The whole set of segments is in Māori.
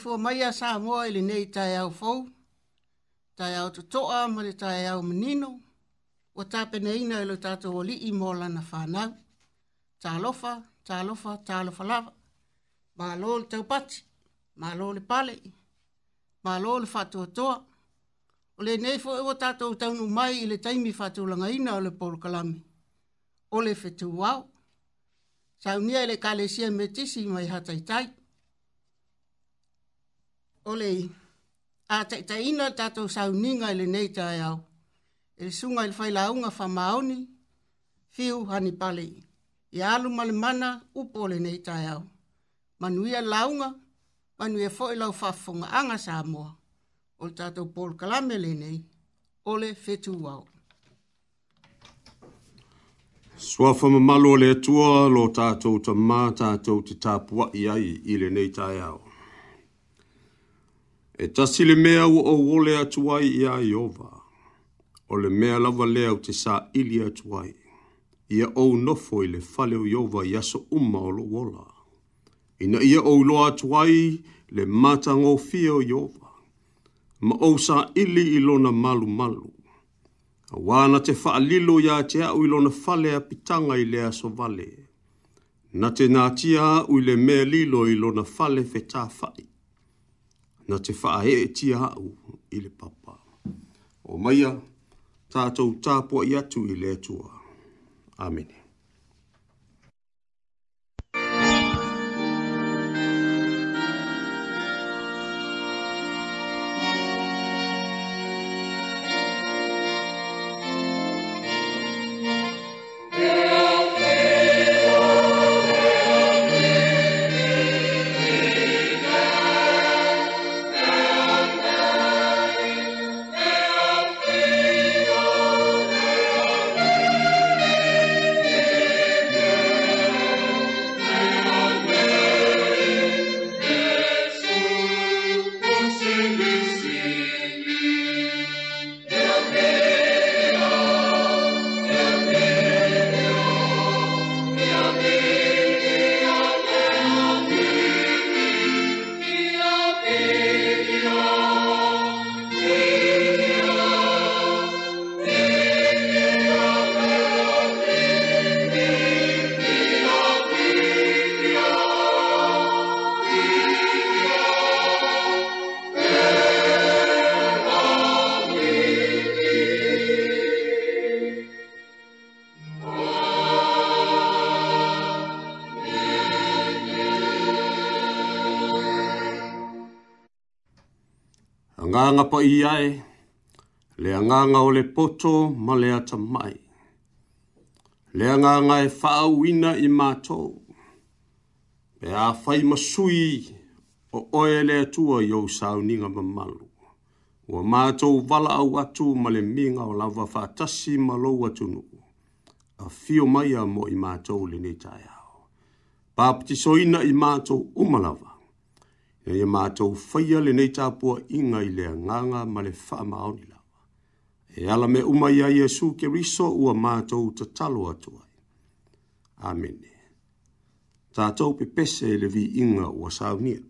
fo mai a sa moa ili nei tae au fau, tae au totoa, ma le tae au menino, wa tape neina le tato o li i mola na whanau, tā lofa, tā lofa, tā lofa lava, ma lo le tau pati, ma lo le pale, ma lo le whatua toa, o le nei fua ewa tato o taunu mai ili taimi whatua langa ina na le polo kalam o le fetu wau, Sa unia ele kalesia metisi mai hataitai. tai ole a te te ina tato sau ninga ele nei te au. Ele sunga ele whai launga wha maoni, fiu hani pale. E alu male mana upo ele nei te au. Manuia launga, manuia fwoi lau whafonga anga sa moa. Ole tato Paul Kalame ele nei, ole fetu wau. Sua fama malo le tua lo tātou ta mā tātou te tāpua iai ile nei tāiao e tasi le mea ua o wole atu ai i a Iova, o le mea lava lea o te sā ili atu ai, ia o nofo i le fale o Iova i aso umma o lo wola. Ina ia o loa atu ai le matang o fia o Iova, ma o sā ili i lona malu malu. A wāna te whaalilo ia te au i lona fale a pitanga i le aso vale. Na te nātia ui le mea lilo i lona fale fetā fai na te whae e tia hau i le papa. O maia, tātou tāpua i atu i le tua. Amene. tapa i ae, le anganga o le poto ma le ata mai. Le anganga e whaau ina i mātou, pe whai masui o oe le atua i au sauninga ma malu. Ua mātou wala au atu ma le minga o lawa whātasi ma lou atu A fio mai a mo i mātou le ne tai au. Pāpiti soina i mātou umalawa e ia e mātou whaia le nei tāpua inga i lea nganga ma le wha maon i lawa. E ala me umai a Iesu ke riso ua mātou ta talo atuai. Amene. Tātou pe pese e le vi inga ua saunia.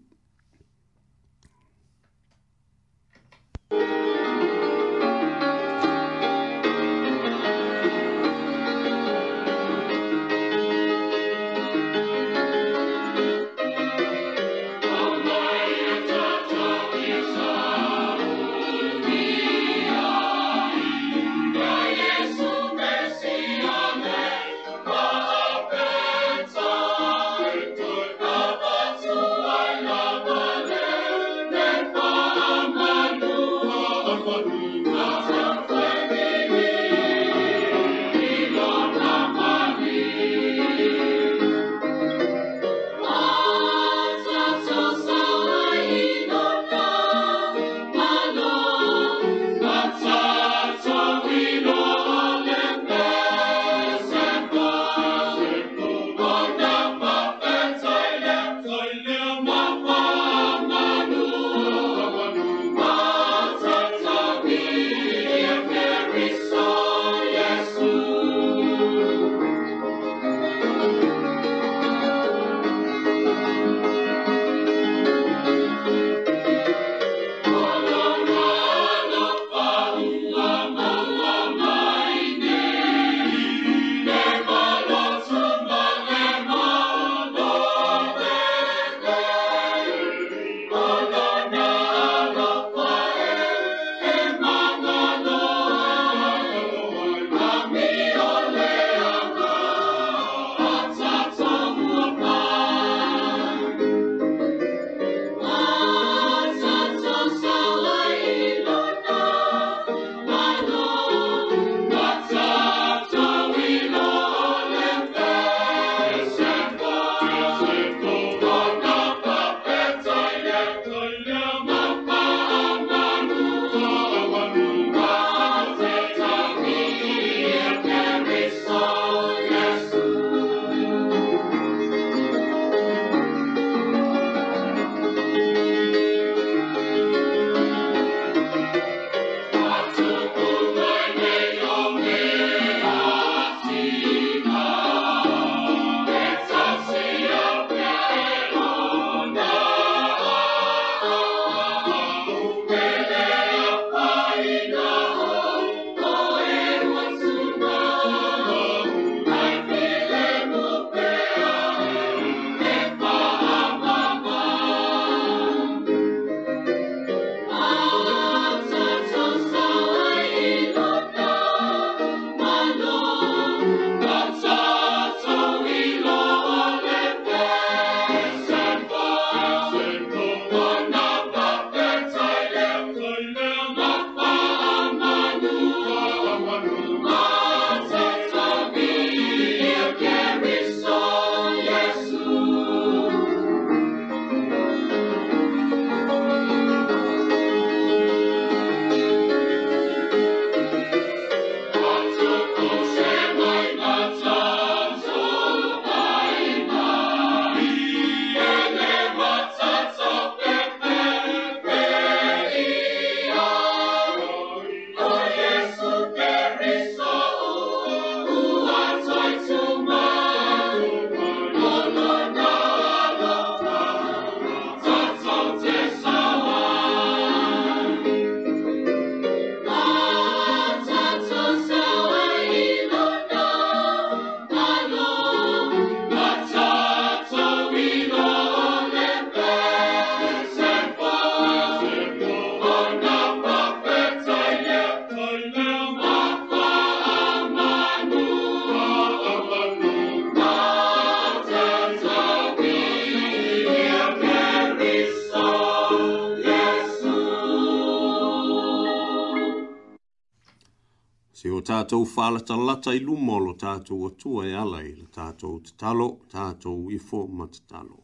whālata lata ilu lumo lo tātou atua e ala i le tātou te talo, tātou i fō matatalo.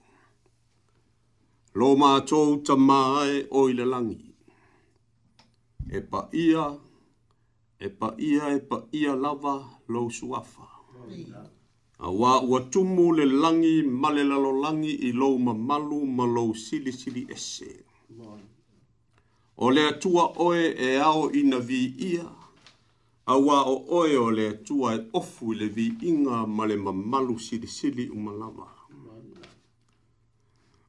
Lo mātou ta māe o i le langi. E pa ia, e pa ia, e pa ia lava lo suafa. A wā ua tumu le langi malelalo langi i lo mamalu ma lo sili sili ese. O le atua oe e ao ina vi ia. Ia. Awa o oe o le tua e ofu le vi inga ma le mamalu siri siri umalama.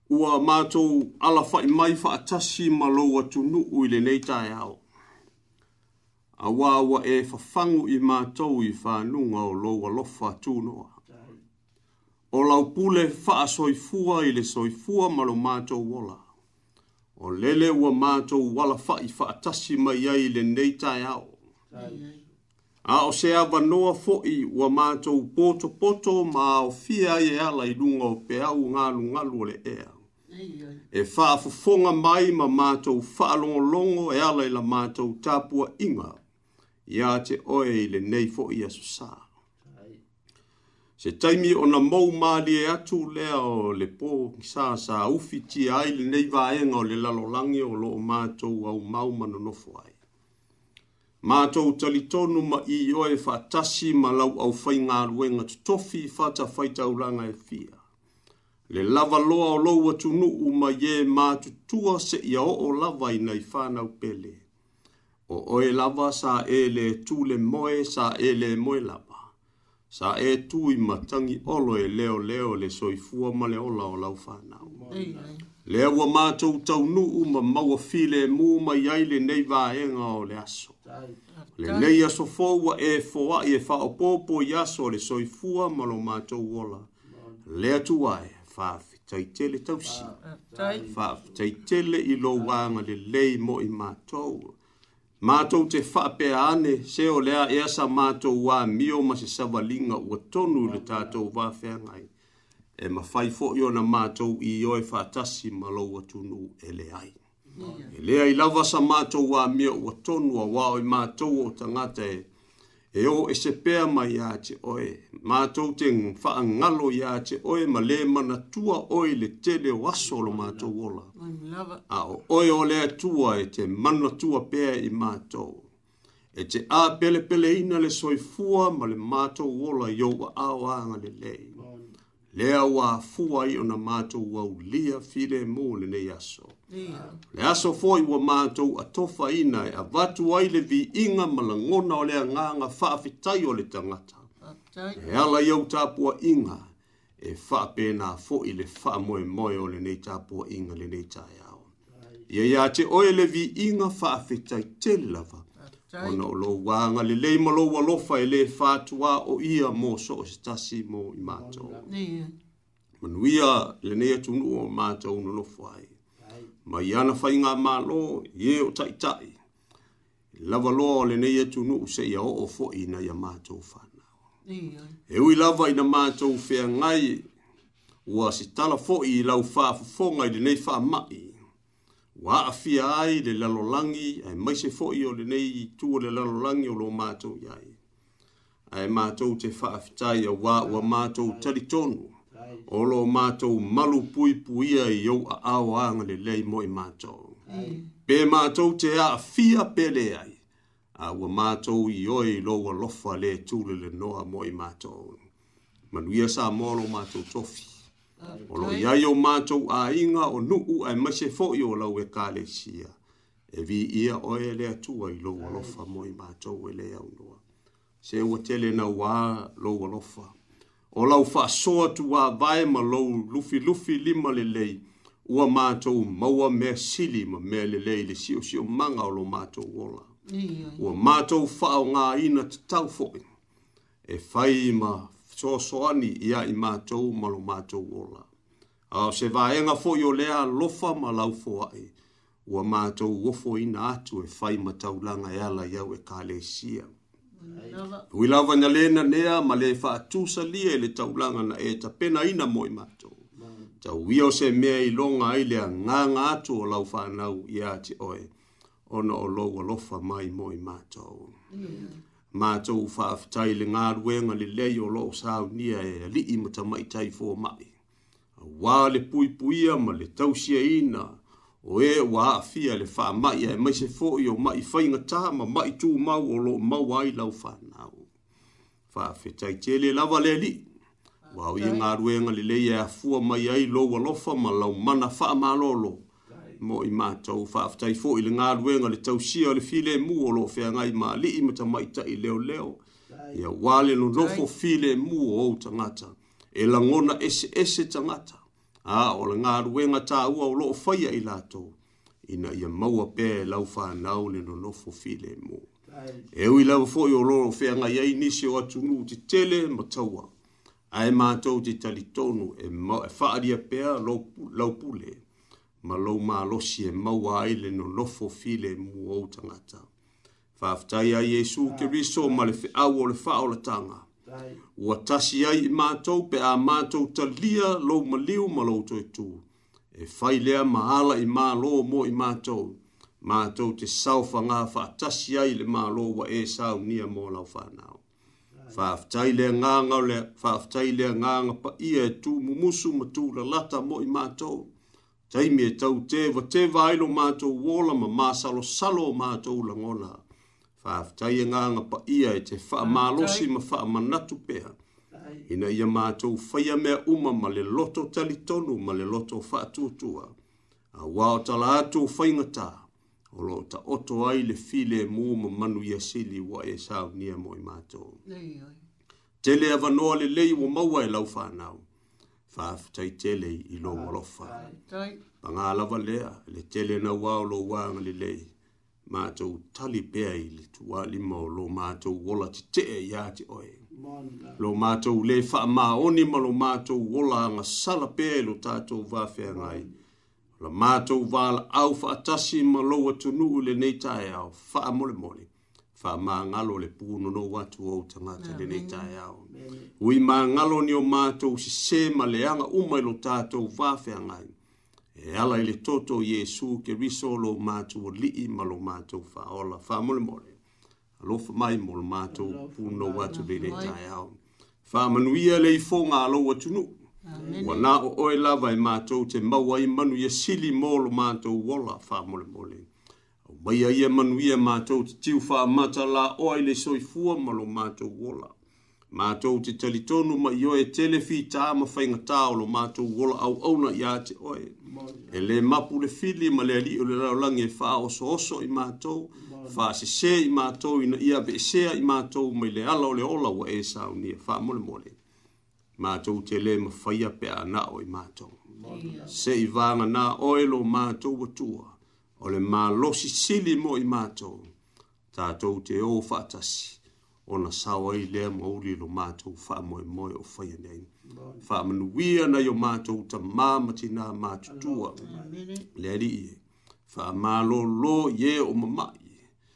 Ua mātou ala fai mai fa atasi ma lou atu nuu i le neitai au. Awa wa e fafangu i mātou i whanunga o lou alofa tū noa. O lau pule faa soifua i le soifua ma lo mātou wola. O lele ua mātou wala fai fa atasi mai ai le neitai au. Dai a o se ava noa foi ua mātou poto poto ma o fia e ala i lunga o pe au ngā lunga lore ea. E whaafufonga mai ma mātou whaalongolongo e ala i la mātou tāpua inga ia te oe i le nei fo i aso Se taimi o na mou māli e atu lea o le pō ki sā sā ufi ti ai le nei vaenga o le lalolangi o lo o mātou au mau manonofo ai. Mātou tali talitonu ma i oe whātasi ma lau au whai ngā ruenga tutofi whata whaita uranga e fia. Le lava loa o loa tunu u ma ye mātu tua se ia o o lava i nei whānau pele. O oe lava sa e le tū le moe sa e le moe lava. Sa e tū i matangi olo e leo leo le soifua ma le ola o lau whānau. Lea ua mātou tau nu u ma maua file mu ma iai le nei vāenga o le aso. Le nei aso fōu wa e fōa i e whao pōpō i aso le soifua malo mātou wola. Le atu wae, whaafi taitele tausi. Whaafi taitele i lo wanga le lei mo i mātou. Mātou te whaapea ane, se o lea e asa mātou wā mio ma se savalinga ua tonu le tātou wāwhea ngai. E mawhaifo i ona mātou i oe whaatasi malo watunu ele aina e lea i lava sa mātou wā mea ua tonu a wā oi mātou o tangata e e o e se pēa mai a te oe mātou te wha ngalo i a te oe ma le mana tua oe le tele o aso mātou ola a o oe o lea tua e te mana tua pēa i mātou e te a pele pele ina le soifua ma le mātou ola i o wa awanga le lei lea wā fua i ona mātou wau lia file mō le ne yaso. Le aso foi wa mato a tofa ina e a vatu ai le vi inga malangona o le anganga whaafitai o le tangata. E ala iau tāpua inga e whaapena fo i le wha moe moe o le nei tāpua inga le nei tāi au. Ia ia te oe le vi inga whaafitai te lava. Ona o lo wanga le lei malo wa lofa e le whaatua o ia mō so o stasi mō i mātou. Manuia le nei atunu o mātou no lofa ai ma ia na fai ngā mālo i e o tai tai. Lava loa o lenei atu e nuu se ia o o fo i na ia mātou whana. E ui lava i na mātou whea ngai ua si tala fo i lau wha fufonga i nei wha mai. Wa a fia ai le lalolangi ai mai se fo i o nei i tua le lalolangi o lo mātou iai. Ai mātou te wha a fitai a wā ua mātou tali olo mātou malu pui puia i au a au anga le lei mo i mātou. Pē mātou te a fia pele ai, a ua mātou i oi loa lofa le tūle le noa mo i mātou. Manuia sa mōlo mātou tofi. Olo i ai au mātou a inga o nuu ai mase fo i o lau e kāle sia. E vi ia oe le atua i loa lofa mo i mātou e le au noa. Se ua tele na wā loa lofa. Mm o lau faasoa tu a vae ma lou lufi lufi lima lelei ua matou maua mea sili ma mea lelei le siosio maga o lo matou ola ua matou faaaogāina tatau foʻi e fai ma soasoani ia i matou ma lo matou ola ao se vaega foʻi o lea alofa ma lau foaʻi ua matou ofoina atu e fai ma taulaga e ala iau e kalesia Ui lawa nga lena nea ma le faa tusa lia ele taulanga na e ta pena ina moi mato. Ta o se mea i longa ile a nganga atu o lau faa nau i ati oe. Ona o lo lofa mai moi mato. Mato u faa fitai le ngā ruenga le lei o lo sao nia e li ima ta mai tai fō mai. Wa le pui puia ma le tausia ina o e wa afia le wha mai e mai se fo i o mai whai ngata ma mai tū mau o lo mau ai lau whanau. Wha whetai tele lawa le li. Wau i ngā ruenga le leia e a fua mai ai lo wa lofa ma lau mana wha ma lolo. Mo i mātou wha aftai fo i le ngā ruenga le tau sia le file mu o lo whea ngai ma li i mata mai ta i leo leo. Ia wale no nofo file mu o tangata. E langona ese ese tangata a o le galuega taua o loo faia i latou ina ia maua pea e lau fanau le nonofo filemo e ui lava foʻi o lolo feagai ai nisi o atunū tele e ma taua ae matou te talitonu e, e faaalia pea lau pule ma lou malosi e maua ai le nonofo filemu ou tagata faafetai a iesu keriso ma le feʻau o le faaolataga Ua tasi ai i mātou pe a mātou talia lou maliu ma lou toi tū. E whai lea maala i mā lō mō i mātou. Mātou te saufa ngā wha tasi ai le mā lō wa e sāu nia mō lau whanau. Whaaftai lea ngā le, whaaftai lea ngā ngā pa ia e tū mumusu ma tū la lata mō i mātou. Taimi e tau te wa te vailo mātou wola ma māsalo salo mātou la ngonaa faafetai e gaga paia e te faamalosi ma faamanatu pea ina ia matou faia mea uma ma le loto talitonu ma le loto faatuatua auā o tala atu faigatā o loo taoto ai le filemu ma manu ia sili ua e saunia mo i matou tele avanoa lei ua maua e lau fanau faafetai tele i lo alofa pagā lava lea le tele na uā o lou aga lelei mātou tali pēa i le tuā lima o lo mātou wola te te e ia te oe. Lo mātou le wha mā oni ma lo mātou wola anga sala pēa i lo tātou wāwhia ngai. Lo mātou wāla au wha atasi ma lo watu nuu le nei tae au wha mole mole. Wha mā ngalo le pūno no watu au tangata le nei tae au. Ui mā ngalo ni o mātou si se ma le anga umai lo tātou wāwhia ngai e ala i le toto iesu ke riso lo matou alii ma lo matou faaola faamolemole alofa mai mo lo matou punou atu leilei taeao faamanuia le ifoga alou atunuu ua na oe lava e matou te maua ai manu ia sili mo lo matou ola faamolemole au maia ia manuia matou te tiu faamata la oa i le soifua ma lo matou ola matou te talitonu ma i oe telefita ma faigatā o lo matou ola auauna iā te oe e lē mapu le fili ma le alii o le lalolagi e faaosooso i matou faasesē i matou ina ia veesea i matou mai le ala o le ola ua esaunia faamolemole matou te lē mafaia pe anao i matou seʻi vaganā oe lo matou atua o le malosi sili mo i matou tatou te ō faatasi ona sawa i lea ma uli lo mātou wha moe moe o whaia nei. Wha manuia na yo mātou ta māmati nā mātutua. Lea li i e. Wha mālo lo ye o mamai.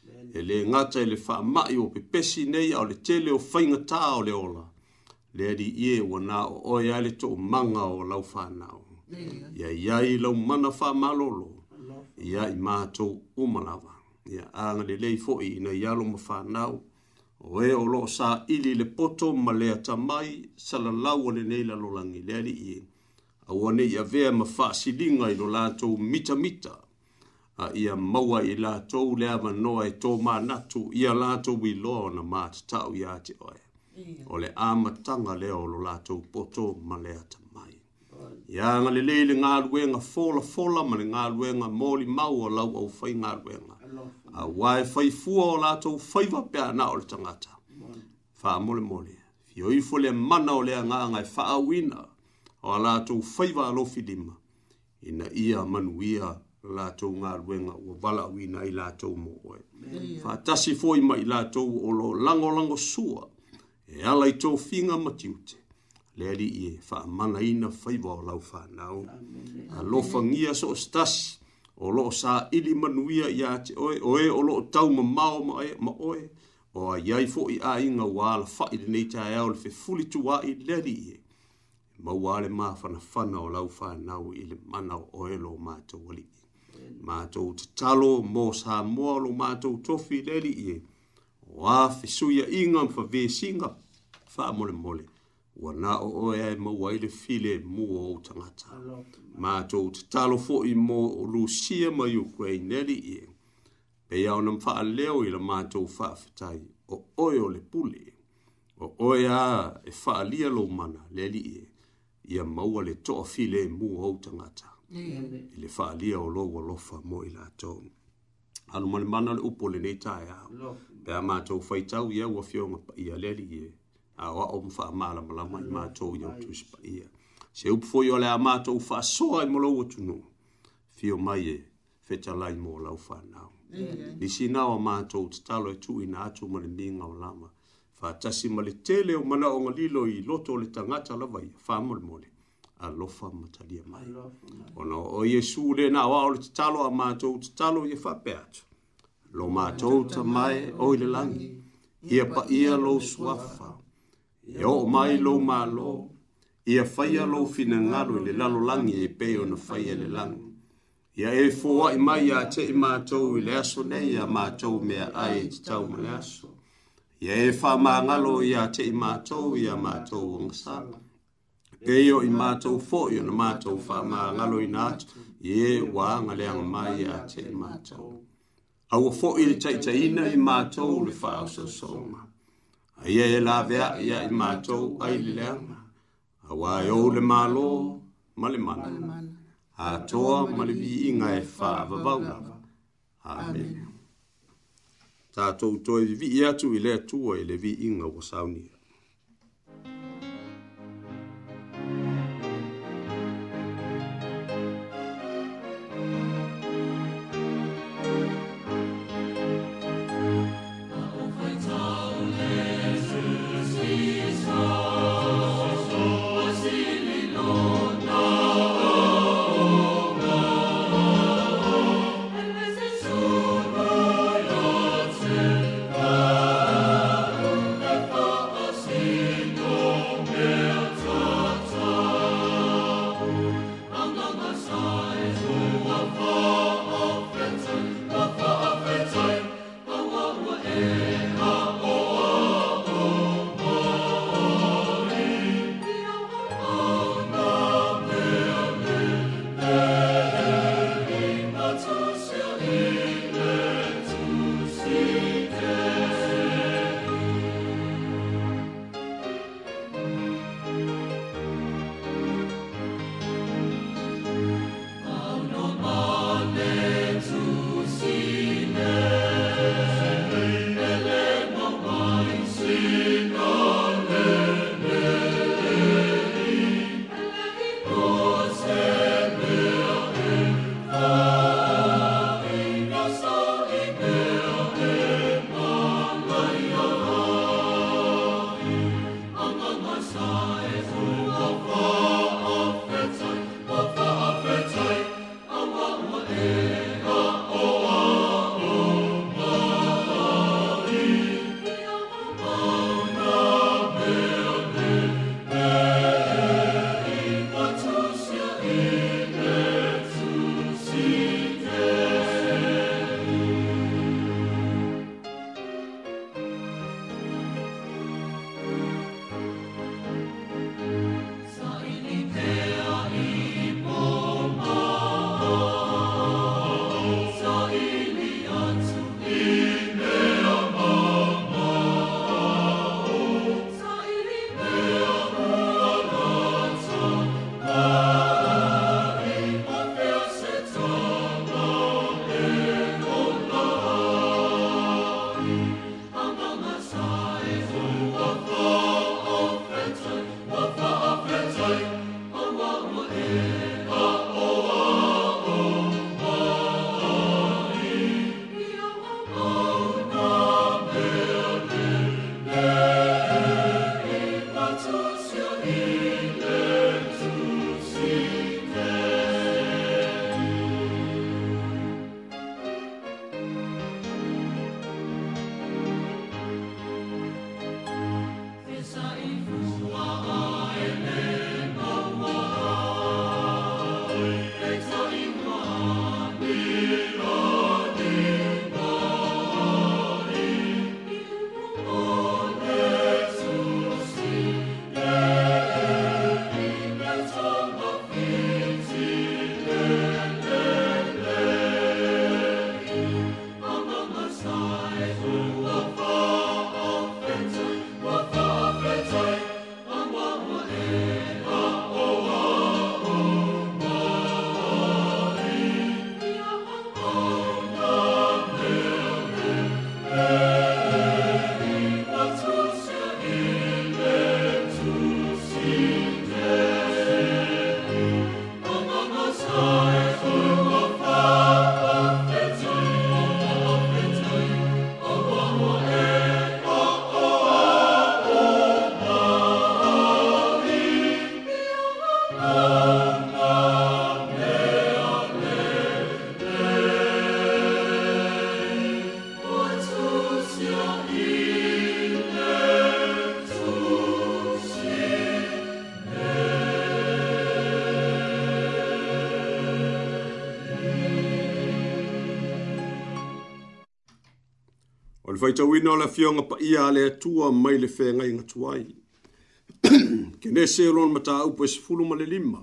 E, e le ngata e le wha mai o pepesi nei au le tele o whainga tā o le ola. Lea li i e o nā o oi ale to o manga o lau wha nāo. Ia iai lau mana wha mālo lo. Ia i mātou umalawa. Ia ānga le lei fo i ina ialo ma wha nāo o e o loo sa ili le poto ma le ata mai salalau ale nei la lolangi le ali i. Awa nei a vea ma faa silinga i lo lātou mita mita. A ia maua i lātou le ama noa e tō mā natu i a lātou i loa na mā te tau i te oe. O le ama tanga leo lo lātou poto ma le ata mai. Ia ngale leile ngā ruenga fola fola ma le ngā ruenga mōli maua lau au fai ngā ruenga a wae faifua o lātou faiva pe ana o le tangata. Wha mole mole, fioi fo le mana o le anga ngai wha wina o a lātou faiva alo filima. Ina ia manuia lātou nga ruenga o wala wina i lātou mo oe. Wha tasi fo ima i lātou o lo lango lango sua e ala i tau finga matiute. Le ali i e wha mana ina faiva o lau wha nao. A lofa ngia so stasi o lo sa ili manuia ya te oe oe o lo tau ma mao ma e ma oe o a yai fo i a inga wala fa ili nei ta ea o le fe fuli tua i leli e ma wale ma fana fana o lau fa nau i le mana o oe lo ma to wali e ma to te talo mo sa moa lo ma to tofi leli e o a fe suya inga mfa vesinga fa mole mole ua na oʻoe ae maua i le file mua ou tagata matou tatalo foʻi mo o lusia ma ukraine le alii peia ona mafaaleleo i la matou faafetai o oe o le pule o oe a e faaalia lou mana le alii e. ia maua le toʻa file mua ou tagata i le faaalia o lou alofa mo i latou alu ma le mana o le upu o lenei taeao pea matou faitau ia ua fioga paia le alii e a wa o mfa mala mala mai ma to yo tu spa ia se u fo yo le ama to fa so ai mo lo tu no fio mai e fe cha lai mo lo fa na ni si na o ma to talo tu ina tu mo le binga o lama fa cha si mo le tele o mana o lilo i loto le tanga cha la vai fa mo mo le a lo fa mo cha dia mai ona o yesu le na wa o le talo a ma to talo ye fa pe atu lo ma to ta mai o le langi ia pa ia lo suafa. fa e o mai lo malo ia fai lo fina ngalo le lalo langi e pe ona fai e le lang ia e foa i mai ia te i mātou i le aso nei ia mātou mea ai e te tau ma le aso ia e fa mā ngalo ia te i mātou ia mātou o ngasa pe io i mātou fo i ona mātou fa mā ngalo i nātou ie wā ngale ang mai ia te i mātou au fo i le taitaina i mātou le fa au sa soma Aia e la vea ia i mātou ai li leanga. A wā e o le mālo, e ma le mana. A toa ma le vi inga e whāwa vaurawa. Amen. Tātou toi vi i atu i lea tua i le vi inga wasaunia. faitauina o le afioga paia a le atua mai le fegai gatu ai kenese olona mataupu e sefulu ma le lima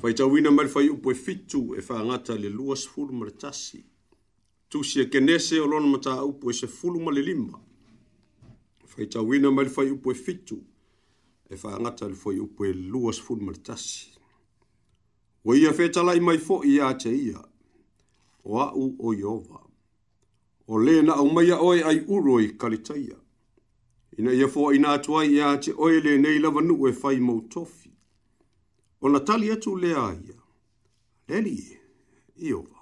faitauina mai le faiupu e fitu e fagata le lua sefulu ma le tasi tusi e kenese olona mataupu e sefulu ma le lima faitauina mai le faiupu e fitu e fagata le faiupu e lua sefulu ma le tasi ua ia fetalai mai foʻi iā te ia o aʻu o ieova o le na o mai oe ai uroi i Ina ia fo ina atuai ia te oe le nei lava nu e fai mautofi. O na tali atu le aia. Leni, iowa.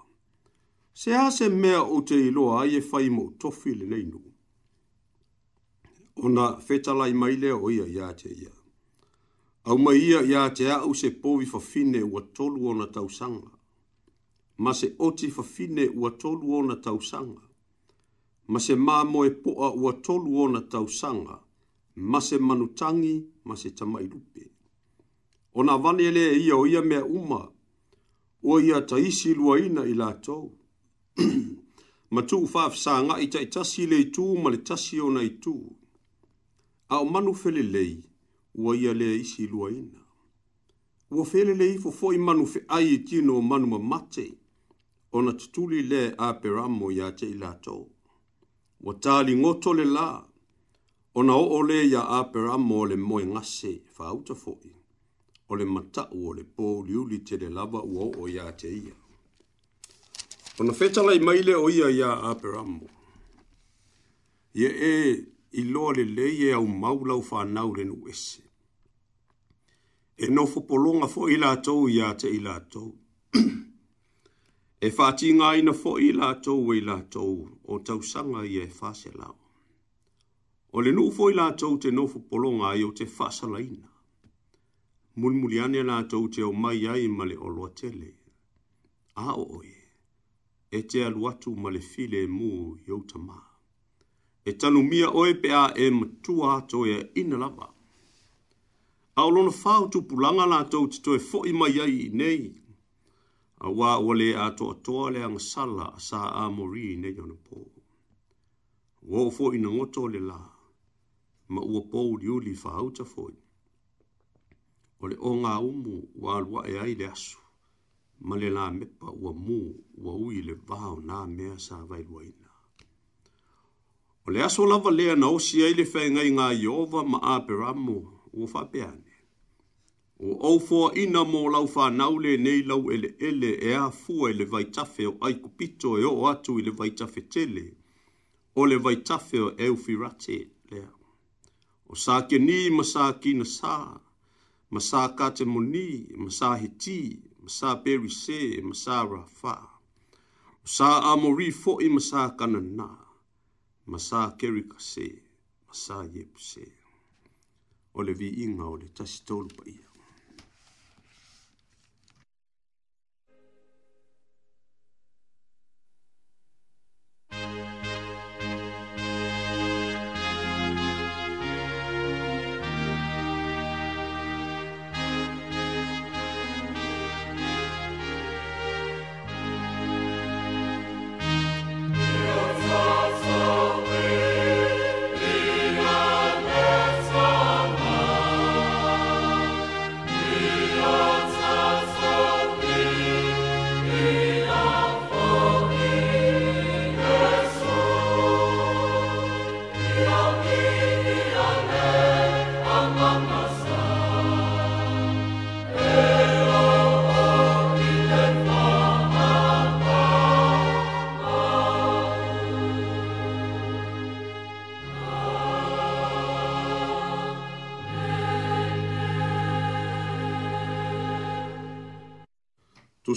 Se a se mea o te iloa ai e fai mautofi le nei nu. O na fetalai mai lea o ia ia te ia. Au mai ia ia te a se povi fa fine ua tolu o na tausanga. Ma se oti fa fine ua tolu o na tausanga ma se mamo e poa ua tolu ona tausanga, ma se manutangi, ma se tamailupe. O na vanele e ia o ia mea uma, o ia taisi luaina i lātou. ma tu ufaf sa nga i taitasi le tu, ma le tasi o i tu. A o manu fele lei, ua ia le isi luaina. Ua fele lei fo fo i manu fe ai i tino o manu ma mate, o na tutuli le a peramo ia te i lātou wa tali ngoto le la, o na o le ya apera mo le moe ngase fa auta foi, o le mata o le po liuli te le lava ua o ya te ia. O na fetala i maile o ia ya apera mo, ye e i loa le le ye au maulau fa nau le nuese, e nofo polonga fo ila tau ya te ila tau, e whātinga i na fo i la tau wei la o tau sanga i e whāse lao. O le nuu fo i la tau te nofu polonga i o te whāsa laina. Mulmuli ane la tau te o mai ai ma le oloa tele. A o oe, e te aluatu ma le file mu i o E tanu mia oe pe a e matua ato e ina lava. A olona whāutu pulanga la tau te toe fo i mai ai nei. Awa wale ato atoa le ang sala sa a mori ne yon po. Wofo ina ngoto le la, ma ua po li uli fa auta foi. O le o ngā umu wa alwa e ai le asu, ma le la mepa ua mu ua ui le vahau nā mea sa vai luaina. O le aso lava lea na osi ai le fai ngai ngā iova ma a peramu ua fa peane. O au fo ina mo lau fa naule nei lau ele ele e a fu e vai tafe o ai kupito e o atu i le vai tafe tele. O le vai tafe o e ufi rate lea. O sa ni ma sa ki na sa. Ma sa ka te mo ni, he ti, ma peri se, ma ra fa. O sa a mo ri fo i ma sa ka na na. Ma keri ka se, ma ye pu se. O le vi inga o le tasitolu pa ia.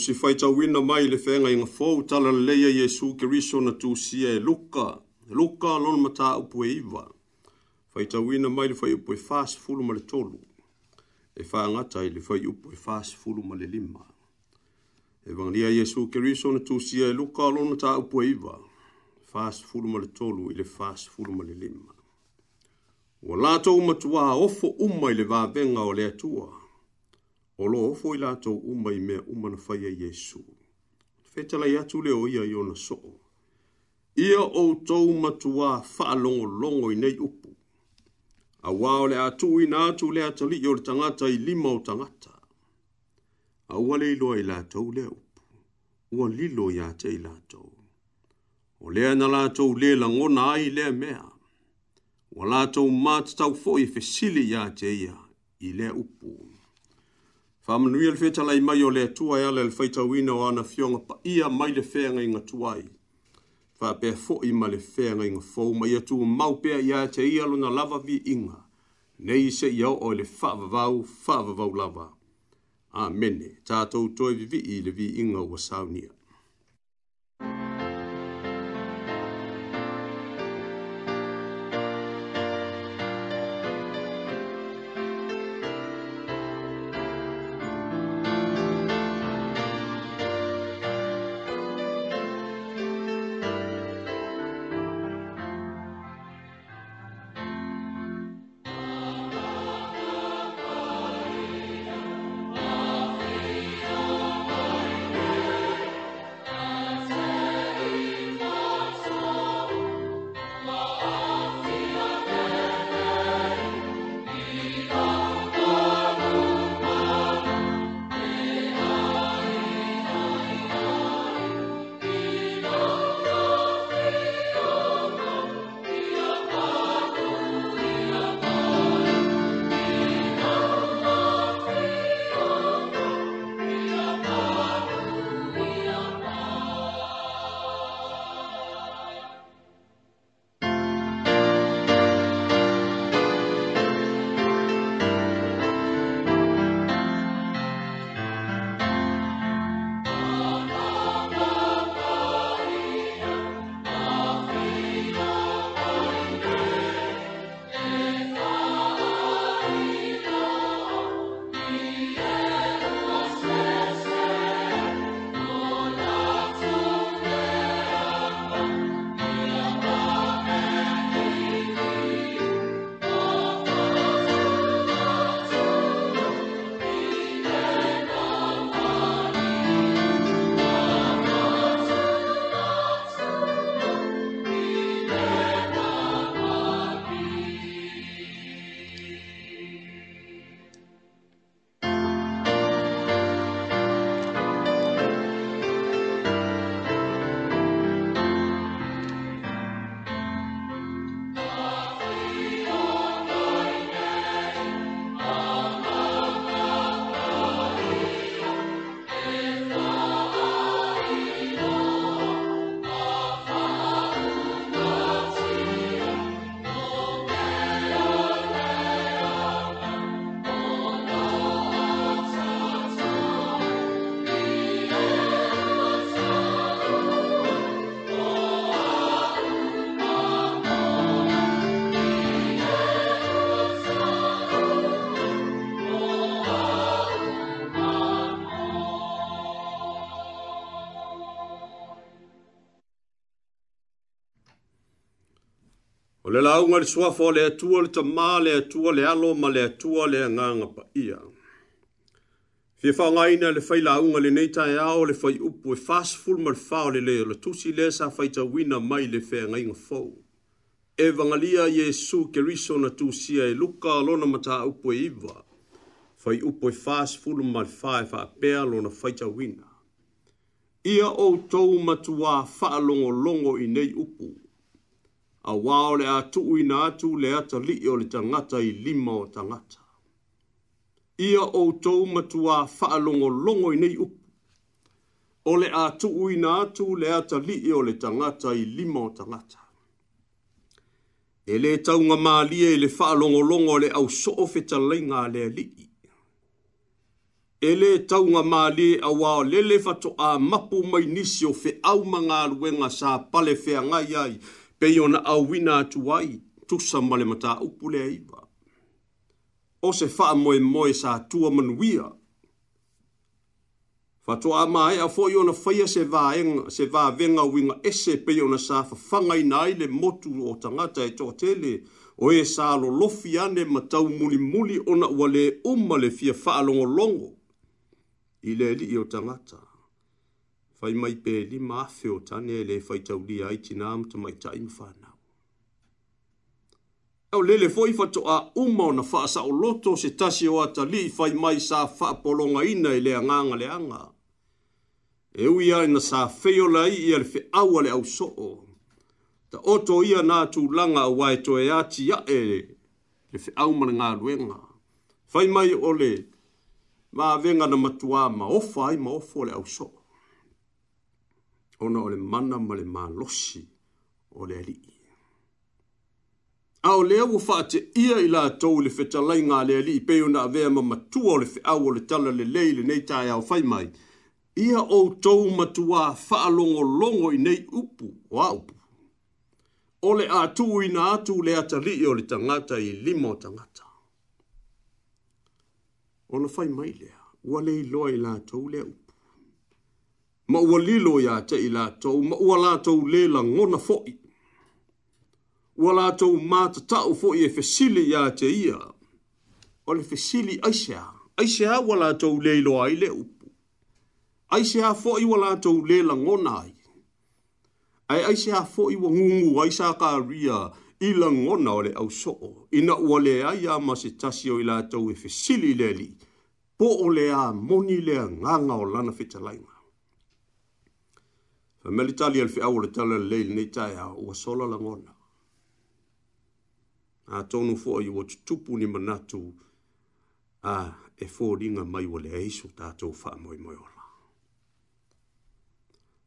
se fai tau wina mai le whenga inga fōu tala leia Jesu Kiriso na tu sia e luka. E luka lona mata upu e iwa. Fai tau wina mai le fai upu e fāsi fulu ma le tolu. E fā ngata i le fai upu e fāsi fulu ma le lima. E wangalia Jesu Kiriso na tu sia e luka lona mata upu e iwa. Fāsi fulu ma le tolu i le fāsi fulu ma le lima. Wa lātou matua ofo umma i le vāvenga o le atua. Wa o lo ofo i lātou uma i mea umana whaia Yesu. Fetala i atu leo ia i ona soo. Ia o tau matua wha longo longo i nei upu. A wāo le atu i nā atu le atali i o le tangata i lima o tangata. A ua le iloa i lātou leo upu. Ua lilo i ate i lātou. O lea na lātou le langona ai lea mea. Ua lātou mātatau fo i fesili i ate ia i lea upu. Ua Whamanui al whetala i mai o lea tua e ala al whaita wina o ana fionga pa ia mai le whenga i ngā tuai. Whapea fo i mai le whenga i ngā fau mai atu o maupea i te ialo na lava vi inga. Nei se i au o le whavavau, whavavau lava. Amene, tātou toi vi vi i le vi inga o saunia. launga le suafo le atua le tamā le atua le alo ma le atua le agaga paia fia faaogāina le fai launga lenei taeao le fai upu e fasfulu ma le fao lelei o le tusi lea sa faitauina mai le feagaiga fou e vagalia iesu keriso na tusia e luka lona mataupu e iva fai upu e fasfulu ma le fā e faapea e lona faitauina ia outou matuā faalogologo i nei upu a wao le atu i na atu le ata li o le tangata i lima o tangata. Ia o tau matua wha longo longo i nei upu. O le atu i na atu le ata li o le tangata i lima o tangata. E le tau ngā mā i e le wha longo le au soo feta lei ngā lea lii. E tau ngā mā e a wao lele fato a mapu mai nisi o fe au mga luenga sa pale fea ngai ai pei ona auina atu ai tusa ma le mataupu le aiva o se faamoemoe sa tua manuia faatoa amaea foʻi ona faia se vaega se vavega winga ese pei ona sa fafagaina ai le motu o tangata e toʻatele o e sa lolofi ane matau muli muli ona wale lē uma le fia faalogologo i le alii o tagata fai mai pe li ma fe o tane le fai tau li ai tina am ta mai tai mwhana. Au lele fai fato a uma o na faa sa o loto se tasi o ata li fai mai sa faa polonga ina i le anganga le anga. E ui ai na sa feo lai i alfe awa le au soo. Ta oto ia nā tū langa wa e toe ati ya e le fe au mana ngā ruenga. Fai mai ole, mā venga na matua ma ofa ai ma ofo le au soo ona ole le mana ma le malosi o le ali'i ao lea ua faateʻia i latou i le fetalaiga a le ali'i pei ona avea ma matua o le feʻau o le tala lelei lenei taeaofai mai ia o outou matuā faalogologo i nei upu o aupu o le atuuina atu le atali'i o le tangata i lima tangata. ona fai mai lea ua leiloa i latou lea upu ma ua lilo ya te ila tau, ma ua la tau le la ngona fo'i. Ua la tau ma ta tau fo'i e fesili ya te ia. O le fesili aisea. Aisea wa la tau le ilo ai le upu. Aisea fo'i wa la tau le la ngona ai. Ai aisea fo'i wa ngungu aisea ka ria i la ngona o le au so'o. Ina ua le ai a ma se tasi o ila tau e fesili le li. Po o le a moni le a nganga o lana fitalainga fa melitali al fi'a wala tala leil ni taya wa sola la ngona a tonu fo i wot tupu ni manatu a e fo ringa mai wale aisu tato fa moi moi ola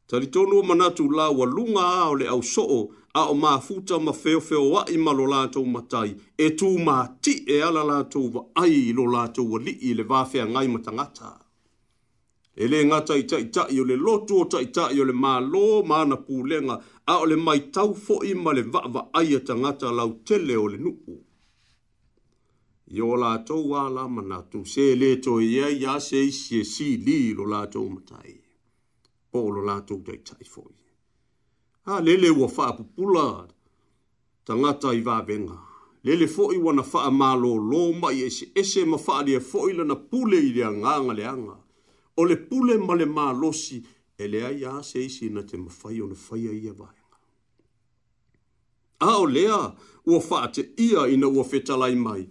tali tonu manatu la wa lunga a ole au soo a o mafuta ma feo feo wa ima malo lantou matai e tu ma ti e ala lantou wa ai lo lantou wa li i le vafea ngai matangataa e le ngata i tai tai o le lotu o tai tai o le malo mana pūlenga a o le mai tau fo i ma le vaava aia ta ngata lau tele o le nuku. I o la tau a la mana tu se le to i e ia se i e si si li lo la tau matai. Po lo la tau tai tai fo i. A le le ua faa pupula ta ngata i vavenga. Le le fo i wana faa malo lo mai ese ese ma faa lia fo i lana pule i lia nganga lia nganga o le pule ma le mālosi e le ai a se isi na te mawhai o na whaia ia e vāenga. A o lea ua te ia ina ua whetalai mai,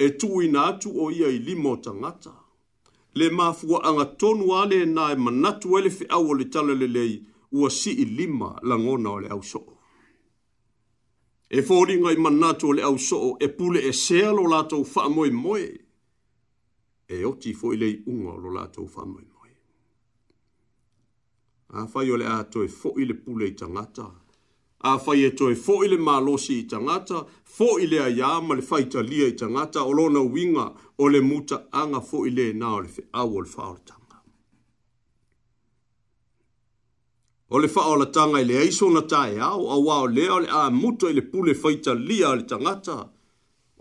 e tū ina atu o ia i limo tangata, le māfua anga tonu ale na e manatu ele fi au o le talele lei ua si i lima langona o le au soo. E fōringa i manatu o le au soo e pule e sealo lātou wha moe moe, e oti foi i lei unga o lo lātou whamoe moe. A whai o le ato e fo i le pule i tangata, a whai e toi foi i le malosi i tangata, Foi i a ayama le whaita lia i tangata, o lona winga o le muta anga foi i na nao le whi au o le whaoratanga. O le whaoratanga i le aiso na tae au, au au lea le a muta i le pule whaita lia le tangata, le tangata,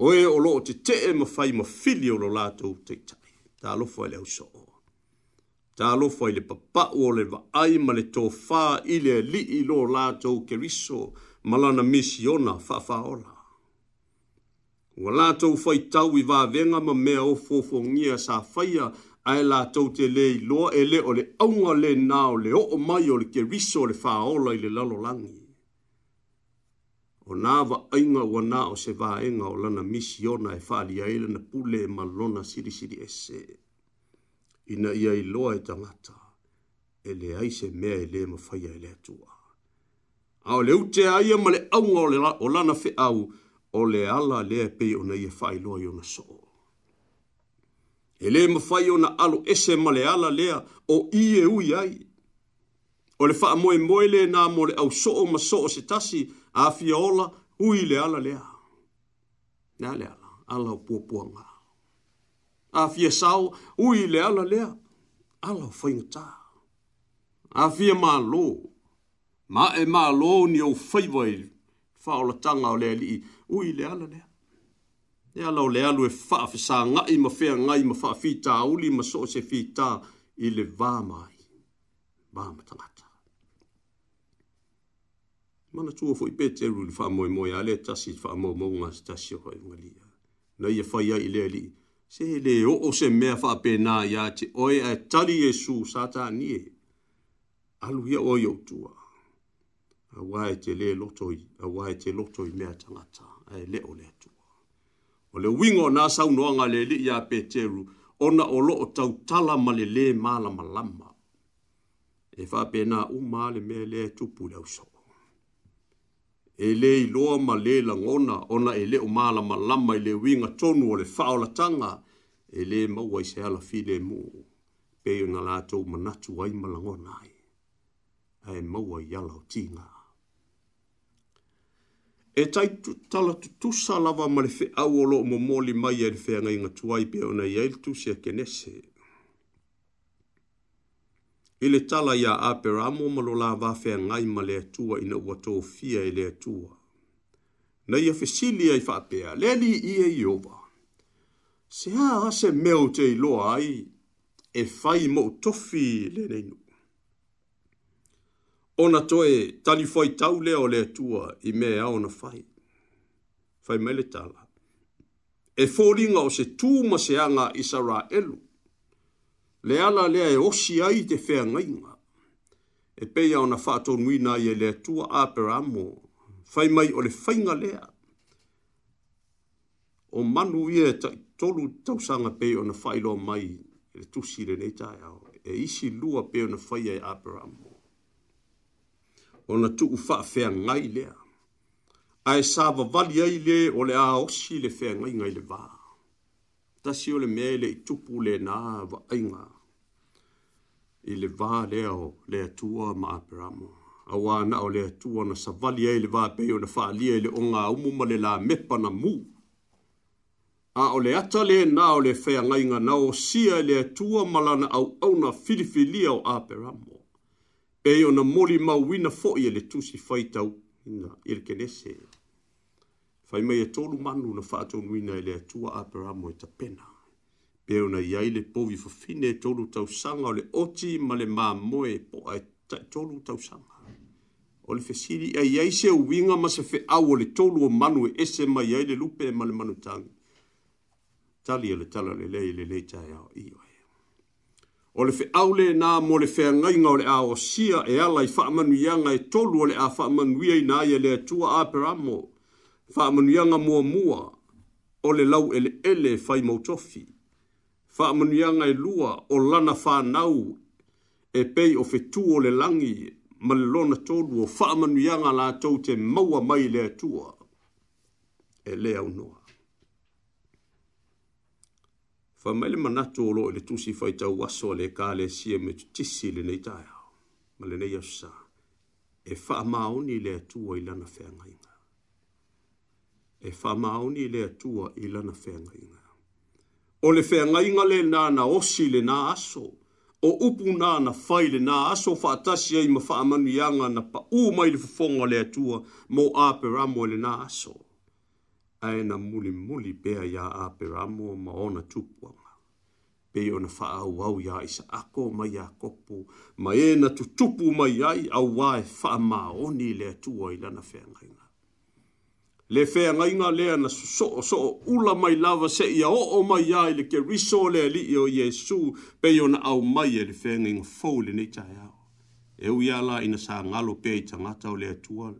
o e o loo te te e mawhai ma fili o lo lātou te tai. Tā lofo e leo so o. Tā lofo e le papa o le vaai ma le tō whā i le li i lo lātou ke riso malana misi ona whawha ora. Wa lātou whai tau i vāvenga ma mea o fōfongia sa whaia ai lātou te le i loa e le o le aunga le nā o le o o mai o le ke riso o le whāola i le lalo langi o nā wa ainga wa nā o se vāenga o lana misiona e whāli aile na pule e malona siri siri ese. Ina ia i loa e tangata, e le aise mea e le ma whaia e le atua. A o le ute aia ma le aunga o, lana fe au, o le ala le e pei o na ia whai loa i ona soo. E le ma whai o na alo ese ma le ala lea o i e ui ai. O le wha moe moe le nā mo le au soo ma soo se tasi, a fiola ui le ala lea. Le ala ala, ala pua ngā. A fia sao ui le ala lea, ala whainga tā. A fia mā lō, ma e mā lō ni au whaiwai whaola tanga o lea lii ui le ala lea. Ea lau le alu e whaafisa ngai ma whea ngai ma whaafita uli ma so se whita i le vāmai. Vāma tangata mana tu fo ipe te rule fa mo mo ya le tasi fa mo mo nga tasi ho ngali ya na e ye fa ya ile ali se le o o se me fa pe na ya che o e tali yesu sata ni e alu ya o yo tu a wa e te le loto i a wa e te loto i me tangata a le o le tu o le wingo na sa no nga le li ya pe te ru ona o lo o tau tala male le mala malama e fa pe na u male me le tu pu le o e le i loa ma le langona ona e le o mala ma lama i le winga tonu o le whao la tanga e le maua i se ala file mu pe o ngala tau manatu ai ma ngona ai e maua i ala o tinga e tai tala tu tusa lava ma le fe au o lo mo moli mai e le fea ngai ngatuai pe o na i ail tu se kenese e i le tala ia aperamo ma lo lavafea gai ma le atua ina ua tofia i le tua. na ia fesili ai faapea i aliiia e ieova seā ase mea o te iloa ai e fai mo tofi lenei nuu ona toe talifoi tau lea o le atua i mea ao na fai fai mai le tala e foliga o se se anga ma seaga elu le ala lea e osi ai te whea ngainga. E peia ona whātou nui nai e lea tua āpera amo, whai mai o le whainga lea. O manu ia e ta, tolu tausanga peia ona whailo mai e tusi re nei tai au, e isi lua peia ona whai ai āpera amo. Ona tuku wha whea ngai lea. Ai sāva vali ai le o le a osi le whea ngai ngai le vaa ta si ole mele i tupu le na va inga i le va le o le tua ma pramo a wa na o le tua na sa vali ai le va pe o na fa li ai le o nga umu ma le la me na mu a o le ata le na o le fe nga inga sia le tua malana au au na filifili o a pramo pe na moli ma fo i e le tusi fai na ina fai mai e tolu manu na wha atonuina e le a peramo e tapena. Peo na iai le povi fa fine e tolu tau sanga o le oti ma le maa moe po a e tolu tau sanga. O le fesiri e iai se winga ma se fe au o le tolu o manu e ese ma iai le lupe ma le manu tangi. Tali e le tala le lei le lei tae au iyo O le fe au le nā mo le fea ngainga o le ao sia e ala i wha amanu ianga e tolu o le a wha amanu iai nā i e le atua aperamo. Tali faamanuiaga muamua o le lau ele fai mautofi faamanuiaga e lua o lana fanau e pei o fetu o le langi ma le lona tolu o faamanuiaga latou te maua mai le atua e lē aunoa faamai le manatu o loo i e le tusi faitau aso a le kalesia me tutisi lenei taeao ma lenei asosā e faamaoni i le atua i lana feagaiga e whamaoni le atua i lana whengainga. O le whengainga le na osi le nā aso, o upu na whai le nā aso whaatasi ei ma whaamanu ianga na pa mai le whafonga le atua mo ape ramo le nā aso. Ae na muli muli bea ia ape ramo ma ona tupuanga. Pei ona wha au ia isa ako mai a kopu, ma e na tutupu mai ai au wae wha maoni le atua i lana whengainga le fea ngai ngā lea na so o so, so ula mai lava se ia o o mai ai le ke riso le li o Yesu pe yo na au mai e le fea ngai ngā fau le nei tae au. E ui ala ina sa ngalo pe i tangata o le atua,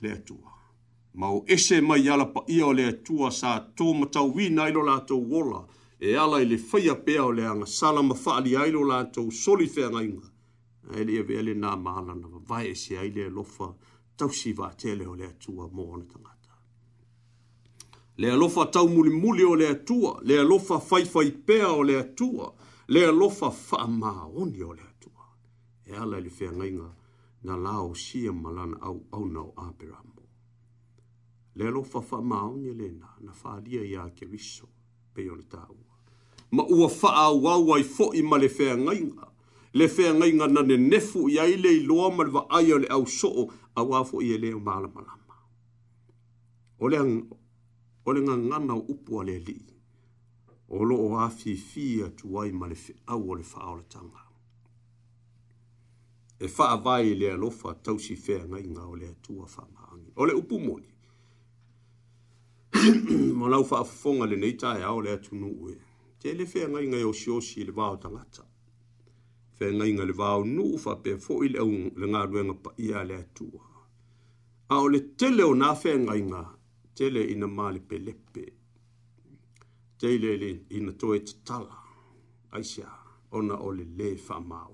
le atua. Mau ese mai ala pa ia o le atua sa tō matau wi nailo la tō wola e ala i le faya pea o le anga sala ma faali ailo la tō soli fea ngai ngā. Ele e vele nā maana na vai e se ai le lofa. lofa tausiva tele o le atua mo ona tangata. Le alofa tau muli muli o le atua, le alofa faifai pea o le atua, le alofa faa maa oni o le atua. E ala ili fea ngainga na lao sia malana au au nao aperamo. Le alofa faa maa oni le na, na faa lia ya ke riso pe yon taua. Ma ua faa wawa i fo ma le fea ngainga, le fea ngainga na ne nefu ya ile iloa malwa ayo le au soo, a wā fo i e leo māla malama. O le, ang, o le ngangana o upu a le li, o lo o a fi fi a tu wai ma le fi au o le wha o le tanga. E wha a vai i le alofa tau si fea ngai ngā o le atua wha maangi. O le upu moni. Mo lau wha a fonga le neitai au le atu nuu e. Te le fea ngai ngai o si o si le wā o tangata fe ngai ngale vau nu fa pe fo il au le nga lu nga pa ia le tu a o le tele o na fengai nga tele ina mali pe lepe tele le ina toe te tala aisha ona o le le fa mau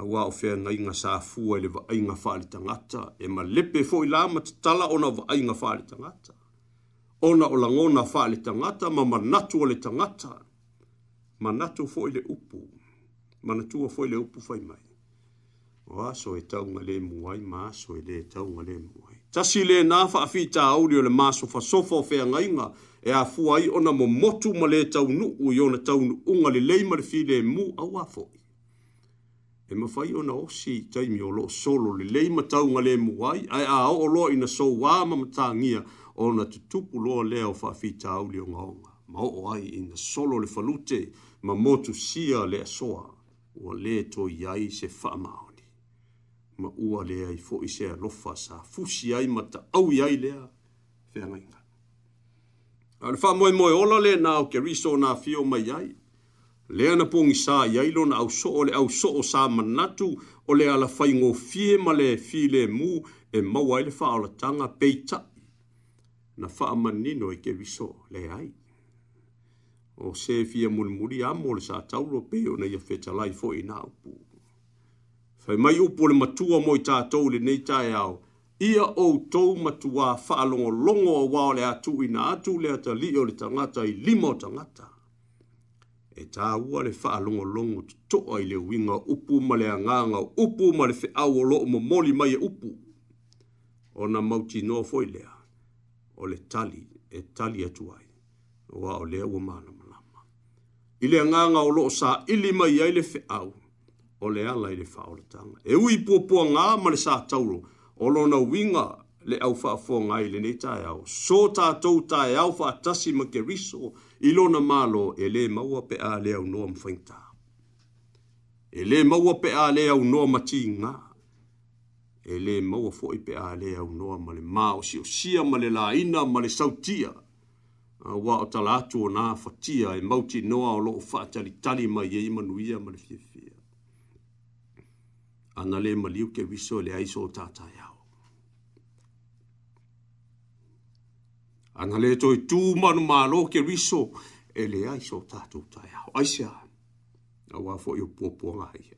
a wa o whea ngai ngā sāfua le wa ainga whāle tangata, e ma lepe fōi lāma te tala ona wa ainga whāle tangata. Ona o langona whāle tangata, ma ma natu o le tangata manatu foi le upu, manatu foi le upu foi mai. O aso e tau ngale muai, ma aso e le tau ngale muai. Tasi le nafa a fi ta auri o le maso fa sofa o fea ngainga, e a fuai ona mo motu ma le tau nuu i ona tau nuunga le leima le fi le mu au a foi. E mawhai ona osi i taimi o lo solo le leima tau ngale muai, ai a o lo ina so wama matangia ona tutupu loa leo fa a fi ta auri o ngaonga. Mao ai ina solo le falute, le falute, ma motu sia le soa o le to yai se whamaoni. Ma ua lea i fo i se alofa sa fusi ai ma ta au yai lea whenga inga. A le wha moe moe ola le nao ke riso nā fio mai yai. Lea na pōngi sā yai lo na au so o le au so o sā manatu o le ala whai ngō fie ma le fi e le mū e mawai le wha ala tanga peita. Na wha manino i ke riso le ai o se fia mulimuli amo le sa taulo pe ona ia fetalai foʻi na upu fai mai upu o le matua mo i tatou lenei taeao ia outou matuā faalogologo auā o le a tuuina atu le atalii o le tagata i lima o tagata e tāua le faalogologo totoa i le uiga upu ma le agaga upu ma le feʻau o loo momoli mai e upu ona mautinoa foʻi lea o le tali e tali atu ai ua o lea ua Ile le agaga o loo saʻili mai ai le feʻau o le ala i le faaoletaga e ui puapuagā ma le sa tauro o lona uiga le au faafoga ai lenei taeao so tatou taeao faatasi ma keriso i lona malo e lē maua pe a le au ma faigatā e lē maua pe a le aunoa ma tigā e lē maua foʻi pe a le aunoa ma le maosiosia ma le laina ma le sautia Ah, wa o tala atu o nā whatia e mauti noa o loo whaatari tali mai e imanuia ma le fiafia. Ana le maliu ke viso le aiso o tātai au. Ana le toi tū manu mā lo ke viso e le aiso o tātou tai au. Aisea, a wā fo i o pōpō ngā hia.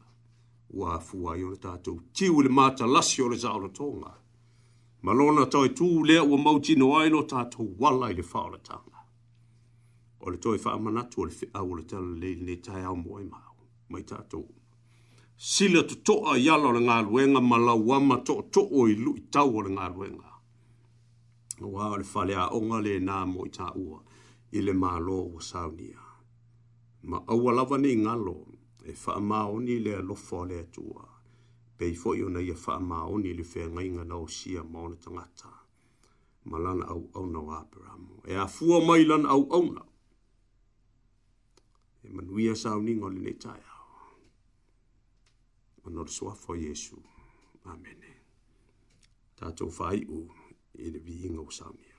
Wā fuwa i o tātou tiu le mātalasi o le zaura tō ngā hia. Malona toi e tū lea ua mauti no aino tātou wala i le wha o le tanga. O le toi wha manatu o le whi au le tala le le tai au moe mao, mai tātou. Sila tu toa yala o le ngā luenga, malau ama toa toa i lu i tau o le ngā luenga. Wā o le whalea o nga le nā mo i tā ua, i le mā lo o saunia. Ma aua lava ni ngalo, e wha mao lea lofo lea tuaa pei fo yo na ia fa ma oni e le fe ngai nga na o sia ma ona tangata malan au e au na wa pram e a fu mai lan au au na e manu ia sa oni ngol le tai au ona so fo yesu amen ta to fai u e le vi nga o sa mi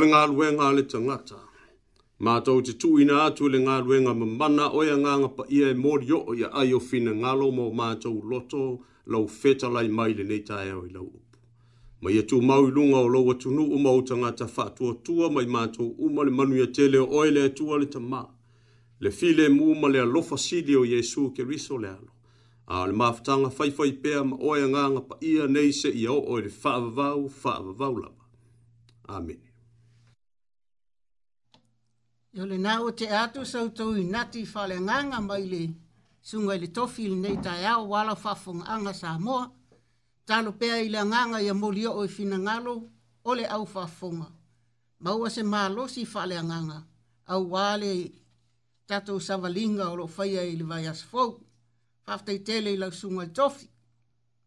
le ngā luenga le tangata. Mātou te tūina atu le ngā luenga mamana o ia ngā ngapa ia e mori o ia ai o fina ngalo mō mātou loto lau feta lai mai le nei tae o i lau upu. Ma ia e tū mau i lunga o lau atu nu o mau tangata whātua tua mai mātou uma le manu ia te leo oe le atua le tamā. Le file mu ma le alofa sili o Yesu ke riso le alo. A le maafutanga whaifai pēa ma oe ngā ngapa ia nei se ia o oe le whaavavau, whaavavau lava. Amen. Yo le nā o te atu sau tau i nati whale nganga mai le sungai le tofi le nei tai au wala whafunga anga sa moa. Talo pēa i le nganga i a o i fina ngalo o le au whafunga. Maua se mālosi whale nganga au wale tatou savalinga o lo whaia i le vai asfou. Whaftai tele i la sungai tofi.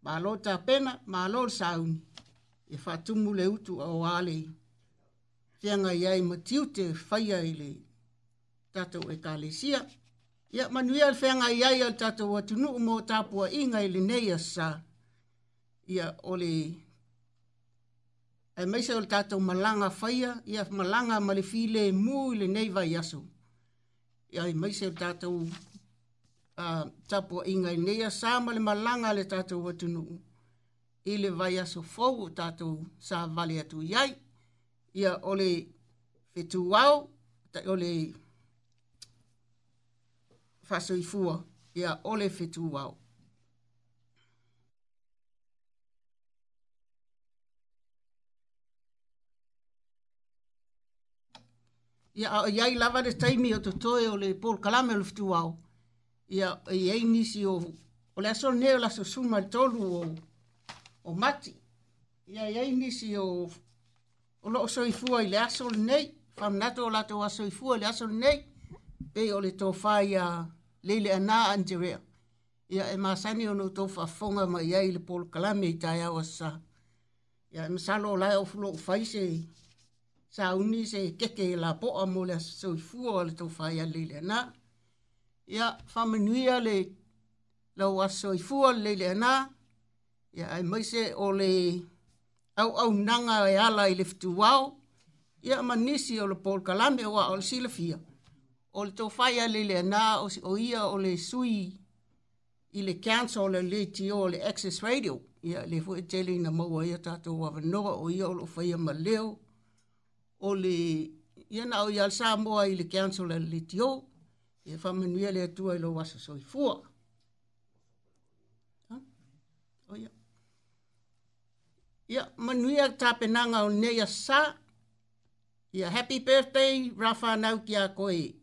Malo ta pena, mālor sauni. E fatumu le utu au wale i fianga i ai ma tiu te whaia i le tatou e kālesia. Ia manuia le fianga i ai al tatou atu nuu mō tāpua inga i le neia sa. Ia ole e meise ole tatou malanga whaia, ia malanga ma le file mū i le neiva i asu. Ia e meisa ole tatou uh, tāpua inga i neia sa ma malanga le tatou atu nuu. Ile vai aso fōu tatou sa vale atu iai. Ia ia ole fetu wau, ta ole faso ifua, ia ole fetu wau. Ia a iai lava de taimi o totoe o le Paul Kalame o le fitu au. Ia a iai nisi o, o le aso neo la so suma tolu o, o mati. Ia iai nisi o o lo so i fua i le aso le nei, fam nato o lato wa so i fua le aso le nei, pe o le tō whai a leile a nā anterea. Ia e māsani ono tō whafonga mai ai le polo kalame i tai awa sa. Ia e masalo o lai o fulo o whai se sa uni se keke e la po a mo le aso i fua o le tō whai a leile a nā. Ia whamanuia le lau aso i fua leile a nā. Ia e maise o le... Ia e maise o le au au nanga e ala i lefitu wao, ia manisi o le Paul Kalame wa o le silafia. O le tofai a lele na o, si, o ia o le sui i le cancel le le tio le access radio. Ia le fu e tele ina maua ia tato wawanoa o ia o lo faya ma leo. O le, ia na o ia le samoa i le cancel le le tio. Ia fa manuia le atua i lo wasa soifua. Ha? O ia. Ia manuia tāpenanga o neia sā. Ia Ia happy birthday, Rafa Naukia koe.